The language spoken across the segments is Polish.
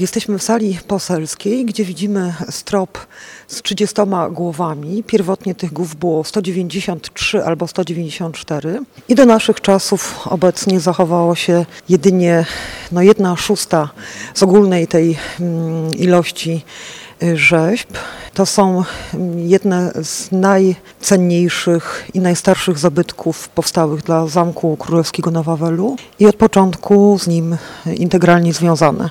Jesteśmy w sali poselskiej, gdzie widzimy strop z 30 głowami. Pierwotnie tych głów było 193 albo 194 i do naszych czasów obecnie zachowało się jedynie no, jedna szósta z ogólnej tej mm, ilości rzeźb. To są jedne z najcenniejszych i najstarszych zabytków powstałych dla Zamku Królewskiego na Wawelu i od początku z nim integralnie związane.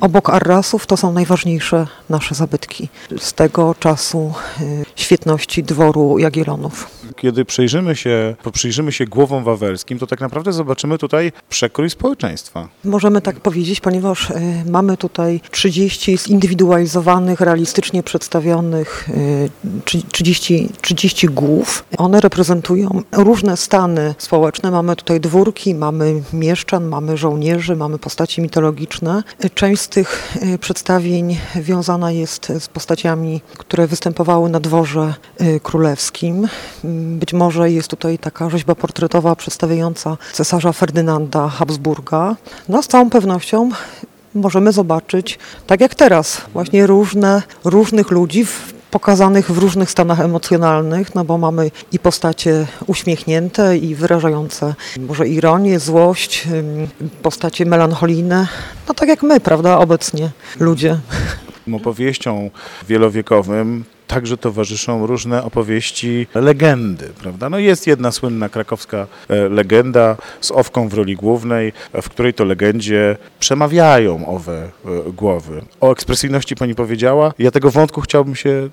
Obok Arrasów to są najważniejsze nasze zabytki z tego czasu y, świetności dworu Jagiellonów. Kiedy przyjrzymy się, przyjrzymy się głowom wawelskim, to tak naprawdę zobaczymy tutaj przekrój społeczeństwa. Możemy tak powiedzieć, ponieważ y, mamy tutaj 30 zindywidualizowanych, realistycznie przedstawionych y, 30, 30 głów. One reprezentują różne stany społeczne. Mamy tutaj dwórki, mamy mieszczan, mamy żołnierzy, mamy postaci mitologiczne. Część z tych y, przedstawień wiązana jest z postaciami, które występowały na dworze y, królewskim. Być może jest tutaj taka rzeźba portretowa przedstawiająca cesarza Ferdynanda Habsburga. No z całą pewnością możemy zobaczyć, tak jak teraz, właśnie różne, różnych ludzi pokazanych w różnych stanach emocjonalnych, no bo mamy i postacie uśmiechnięte i wyrażające może ironię, złość, postacie melancholijne, no tak jak my, prawda, obecnie ludzie. Opowieściom wielowiekowym także towarzyszą różne opowieści, legendy, prawda? No jest jedna słynna krakowska e, legenda z owką w roli głównej, w której to legendzie przemawiają owe e, głowy. O ekspresyjności pani powiedziała. Ja tego wątku chciałbym się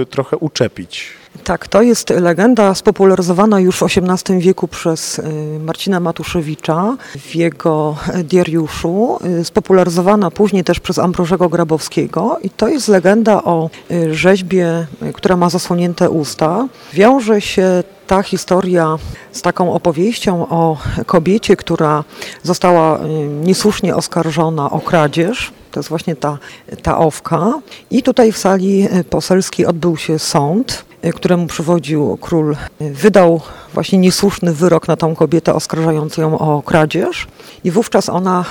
e, trochę uczepić. Tak, to jest legenda spopularyzowana już w XVIII wieku przez Marcina Matuszewicza w jego diariuszu, spopularyzowana później też przez Ambrożego Grabowskiego i to jest legenda o rzeźbie, która ma zasłonięte usta. Wiąże się ta historia z taką opowieścią o kobiecie, która została niesłusznie oskarżona o kradzież. To jest właśnie ta, ta owka. I tutaj w sali poselskiej odbył się sąd któremu przywodził król, wydał właśnie niesłuszny wyrok na tą kobietę, oskarżając ją o kradzież. I wówczas ona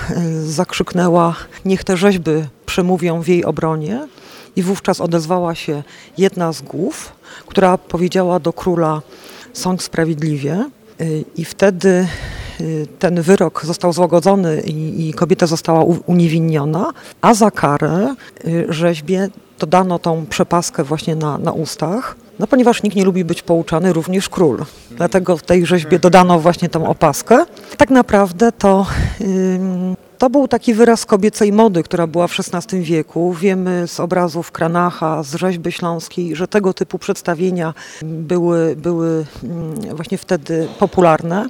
zakrzyknęła: Niech te rzeźby przemówią w jej obronie. I wówczas odezwała się jedna z głów, która powiedziała do króla: Sądź sprawiedliwie. I wtedy ten wyrok został złagodzony i, i kobieta została uniewinniona, a za karę rzeźbie dodano tą przepaskę właśnie na, na ustach. No ponieważ nikt nie lubi być pouczany, również król. Dlatego w tej rzeźbie dodano właśnie tą opaskę. Tak naprawdę to, to był taki wyraz kobiecej mody, która była w XVI wieku. Wiemy z obrazów Kranacha, z rzeźby śląskiej, że tego typu przedstawienia były, były właśnie wtedy popularne.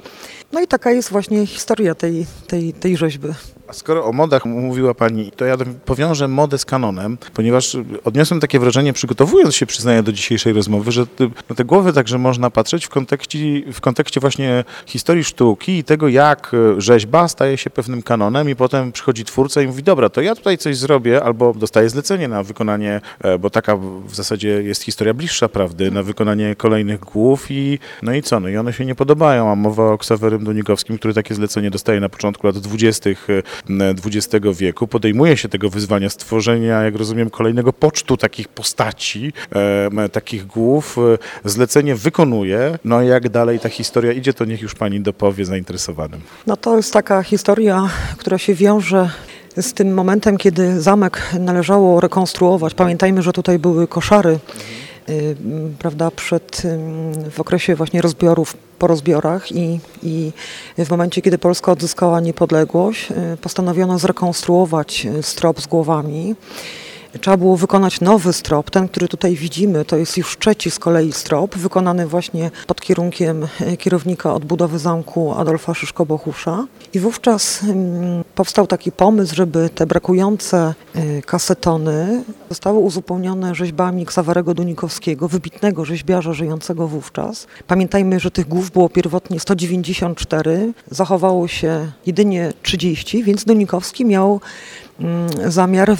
No i taka jest właśnie historia tej, tej, tej rzeźby. A skoro o modach mówiła Pani, to ja powiążę modę z kanonem, ponieważ odniosłem takie wrażenie, przygotowując się, przyznaję, do dzisiejszej rozmowy, że na te głowy także można patrzeć w kontekście, w kontekście właśnie historii sztuki i tego, jak rzeźba staje się pewnym kanonem i potem przychodzi twórca i mówi, dobra, to ja tutaj coś zrobię, albo dostaję zlecenie na wykonanie, bo taka w zasadzie jest historia bliższa prawdy, na wykonanie kolejnych głów i no i co, no i one się nie podobają, a mowa o Ksawerym Donikowskim, który takie zlecenie dostaje na początku lat dwudziestych XX wieku, podejmuje się tego wyzwania stworzenia, jak rozumiem, kolejnego pocztu takich postaci, e, takich głów. Zlecenie wykonuje, no i jak dalej ta historia idzie, to niech już pani dopowie zainteresowanym. No to jest taka historia, która się wiąże z tym momentem, kiedy zamek należało rekonstruować. Pamiętajmy, że tutaj były koszary prawda, przed, w okresie właśnie rozbiorów, po rozbiorach i, i w momencie, kiedy Polska odzyskała niepodległość, postanowiono zrekonstruować strop z głowami. Trzeba było wykonać nowy strop, ten, który tutaj widzimy, to jest już trzeci z kolei strop, wykonany właśnie pod kierunkiem kierownika odbudowy zamku Adolfa Szyszko-Bohusza. I wówczas powstał taki pomysł, żeby te brakujące kasetony zostały uzupełnione rzeźbami Ksawerego Dunikowskiego, wybitnego rzeźbiarza żyjącego wówczas. Pamiętajmy, że tych głów było pierwotnie 194, zachowało się jedynie 30, więc Dunikowski miał zamiar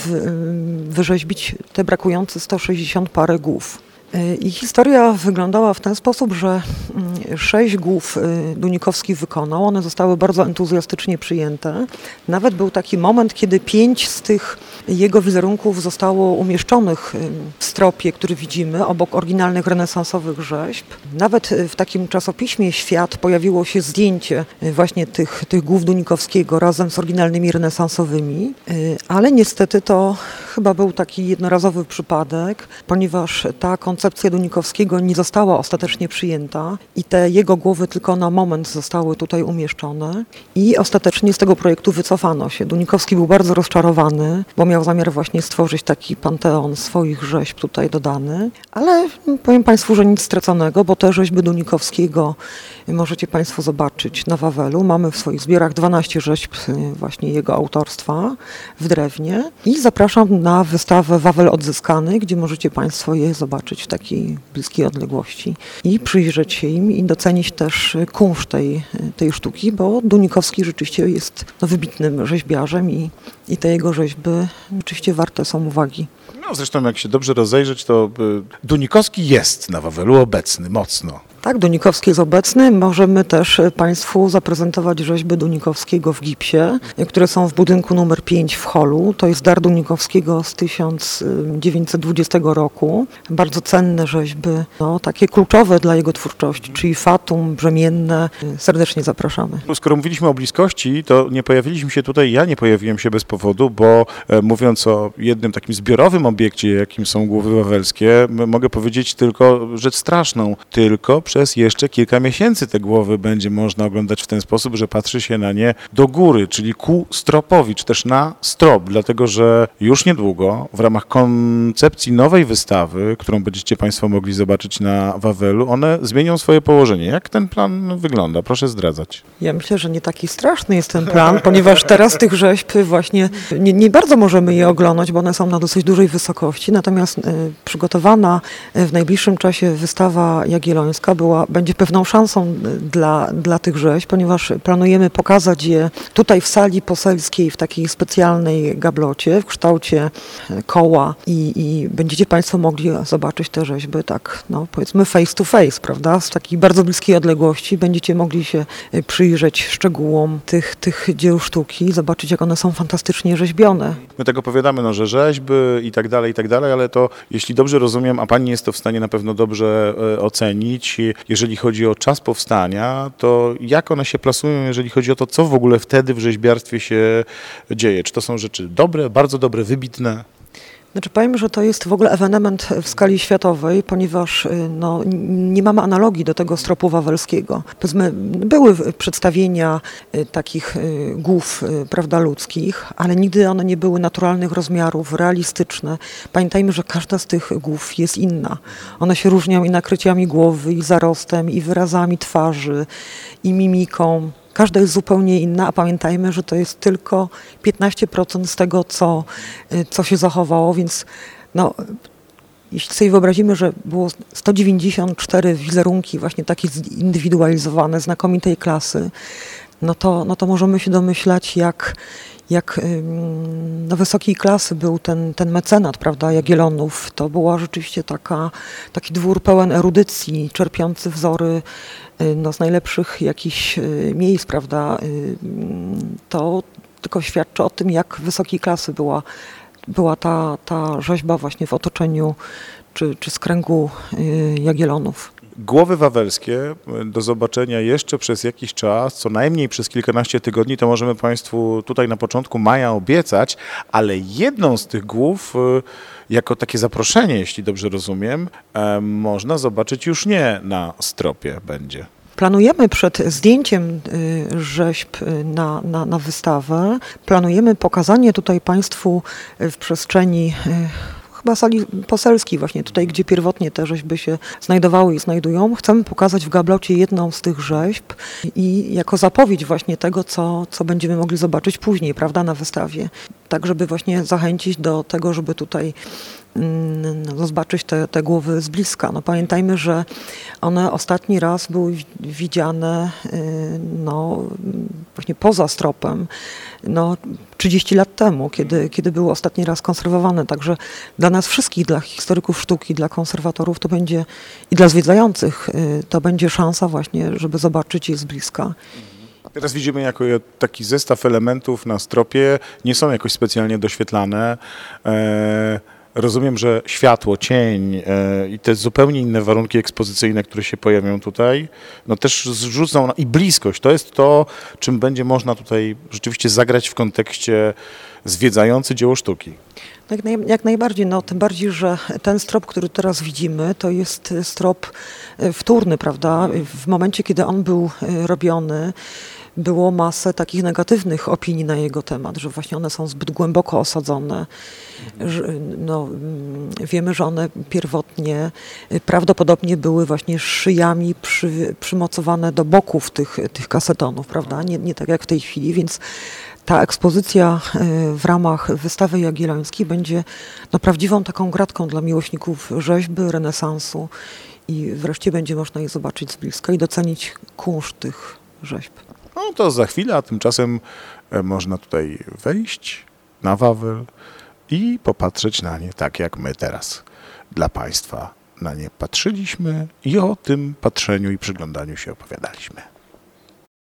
wyrzeźbić te brakujące 160 parę głów. Y, I historia wyglądała w ten sposób, że mm, sześć głów y, Dunikowski wykonał. One zostały bardzo entuzjastycznie przyjęte. Nawet był taki moment, kiedy pięć z tych jego wizerunków zostało umieszczonych y, w stropie, który widzimy, obok oryginalnych renesansowych rzeźb. Nawet w takim czasopiśmie Świat pojawiło się zdjęcie właśnie tych, tych głów Dunikowskiego razem z oryginalnymi renesansowymi, ale niestety to chyba był taki jednorazowy przypadek, ponieważ ta koncepcja Dunikowskiego nie została ostatecznie przyjęta i te jego głowy tylko na moment zostały tutaj umieszczone i ostatecznie z tego projektu wycofano się. Dunikowski był bardzo rozczarowany, bo miał zamiar właśnie stworzyć taki panteon swoich rzeźb tutaj dodany, ale powiem Państwu, że nic straconego, bo te rzeźby Dunikowskiego możecie Państwo zobaczyć na Wawelu. Mamy w swoich zbiorach 12 rzeźb y, właśnie jego autorstwa w drewnie i zapraszam na wystawę Wawel Odzyskany, gdzie możecie Państwo je zobaczyć w takiej bliskiej odległości i przyjrzeć się im i docenić też kunszt tej, tej sztuki, bo Dunikowski rzeczywiście jest no, wybitnym rzeźbiarzem i, i te jego rzeźby rzeczywiście warte są uwagi. No zresztą jak się dobrze rozejrzeć, to y, Dunikowski jest na Wawelu obecny mocno. Tak, Dunikowski jest obecny. Możemy też Państwu zaprezentować rzeźby Dunikowskiego w gipsie, które są w budynku numer 5 w holu. To jest dar Dunikowskiego z 1920 roku. Bardzo cenne rzeźby, no, takie kluczowe dla jego twórczości, czyli fatum, brzemienne. Serdecznie zapraszamy. Skoro mówiliśmy o bliskości, to nie pojawiliśmy się tutaj, ja nie pojawiłem się bez powodu, bo e, mówiąc o jednym takim zbiorowym obiekcie, jakim są głowy wawelskie, mogę powiedzieć tylko rzecz straszną. Tylko przez jeszcze kilka miesięcy te głowy będzie można oglądać w ten sposób, że patrzy się na nie do góry, czyli ku stropowi, czy też na strop, dlatego że już niedługo w ramach koncepcji nowej wystawy, którą będziecie Państwo mogli zobaczyć na Wawelu, one zmienią swoje położenie. Jak ten plan wygląda? Proszę zdradzać. Ja myślę, że nie taki straszny jest ten plan, ponieważ teraz tych rzeźb właśnie nie, nie bardzo możemy je oglądać, bo one są na dosyć dużej wysokości, natomiast y, przygotowana w najbliższym czasie wystawa jagiellońska była, będzie pewną szansą dla, dla tych rzeźb, ponieważ planujemy pokazać je tutaj w sali poselskiej w takiej specjalnej gablocie w kształcie koła i, i będziecie Państwo mogli zobaczyć te rzeźby tak, no powiedzmy face to face, prawda, z takiej bardzo bliskiej odległości. Będziecie mogli się przyjrzeć szczegółom tych, tych dzieł sztuki, zobaczyć jak one są fantastycznie rzeźbione. My tak opowiadamy, no, że rzeźby i tak dalej, i tak dalej, ale to jeśli dobrze rozumiem, a Pani jest to w stanie na pewno dobrze e, jeżeli chodzi o czas powstania, to jak one się plasują, jeżeli chodzi o to, co w ogóle wtedy w rzeźbiarstwie się dzieje? Czy to są rzeczy dobre, bardzo dobre, wybitne? Znaczy powiem, że to jest w ogóle ewenement w skali światowej, ponieważ y, no, nie mamy analogii do tego stropu wawelskiego. Powiedzmy, były przedstawienia y, takich y, głów prawda, ludzkich, ale nigdy one nie były naturalnych rozmiarów, realistyczne. Pamiętajmy, że każda z tych głów jest inna. One się różnią i nakryciami głowy, i zarostem, i wyrazami twarzy, i mimiką. Każda jest zupełnie inna, a pamiętajmy, że to jest tylko 15% z tego, co, y, co się zachowało, więc no, jeśli sobie wyobrazimy, że było 194 wizerunki właśnie takie zindywidualizowane, znakomitej klasy, no to, no to możemy się domyślać, jak, jak no, wysokiej klasy był ten, ten mecenat, prawda, Jagiellonów. To była rzeczywiście taka, taki dwór pełen erudycji, czerpiący wzory y, no, z najlepszych jakichś y, miejsc, prawda. Y, to tylko świadczy o tym, jak wysokiej klasy była, była ta, ta rzeźba właśnie w otoczeniu czy, czy z kręgu Jagiellonów. Głowy wawelskie e, do zobaczenia jeszcze przez jakiś czas, co najmniej przez kilkanaście tygodni, to możemy Państwu tutaj na początku maja obiecać, ale jedną z tych głów, e, jako takie zaproszenie, jeśli dobrze rozumiem, e, można zobaczyć już nie na stropie będzie. Planujemy przed zdjęciem rzeźb na, na, na wystawę, planujemy pokazanie tutaj Państwu w przestrzeni chyba sali poselskiej właśnie tutaj, gdzie pierwotnie te rzeźby się znajdowały i znajdują. Chcemy pokazać w gablocie jedną z tych rzeźb i jako zapowiedź właśnie tego, co, co będziemy mogli zobaczyć później, prawda, na wystawie. Tak żeby właśnie zachęcić do tego, żeby tutaj mm, no, zobaczyć te, te głowy z bliska. No, pamiętajmy, że one ostatni raz były wi- widziane y, no, właśnie poza stropem no, 30 lat temu, kiedy, kiedy były ostatni raz konserwowane. Także dla nas wszystkich, dla historyków sztuki, dla konserwatorów to będzie i dla zwiedzających y, to będzie szansa właśnie, żeby zobaczyć je z bliska. Teraz widzimy jako taki zestaw elementów na stropie, nie są jakoś specjalnie doświetlane. E, rozumiem, że światło, cień e, i te zupełnie inne warunki ekspozycyjne, które się pojawią tutaj, no też zrzucą i bliskość. To jest to, czym będzie można tutaj rzeczywiście zagrać w kontekście zwiedzający dzieło sztuki. Jak, naj, jak najbardziej, no tym bardziej, że ten strop, który teraz widzimy, to jest strop y, wtórny, prawda? W momencie, kiedy on był robiony, było masę takich negatywnych opinii na jego temat, że właśnie one są zbyt głęboko osadzone. Że, no, mm, wiemy, że one pierwotnie y, prawdopodobnie były właśnie szyjami przy, przymocowane do boków tych, tych kasetonów, prawda? Nie, nie tak jak w tej chwili, więc ta ekspozycja y, w ramach wystawy jagiellońskiej będzie no, prawdziwą taką gratką dla miłośników rzeźby, renesansu i wreszcie będzie można je zobaczyć z bliska i docenić kunszt tych rzeźb. No to za chwilę, a tymczasem e, można tutaj wejść na Wawel i popatrzeć na nie tak, jak my teraz dla Państwa na nie patrzyliśmy i o tym patrzeniu i przyglądaniu się opowiadaliśmy.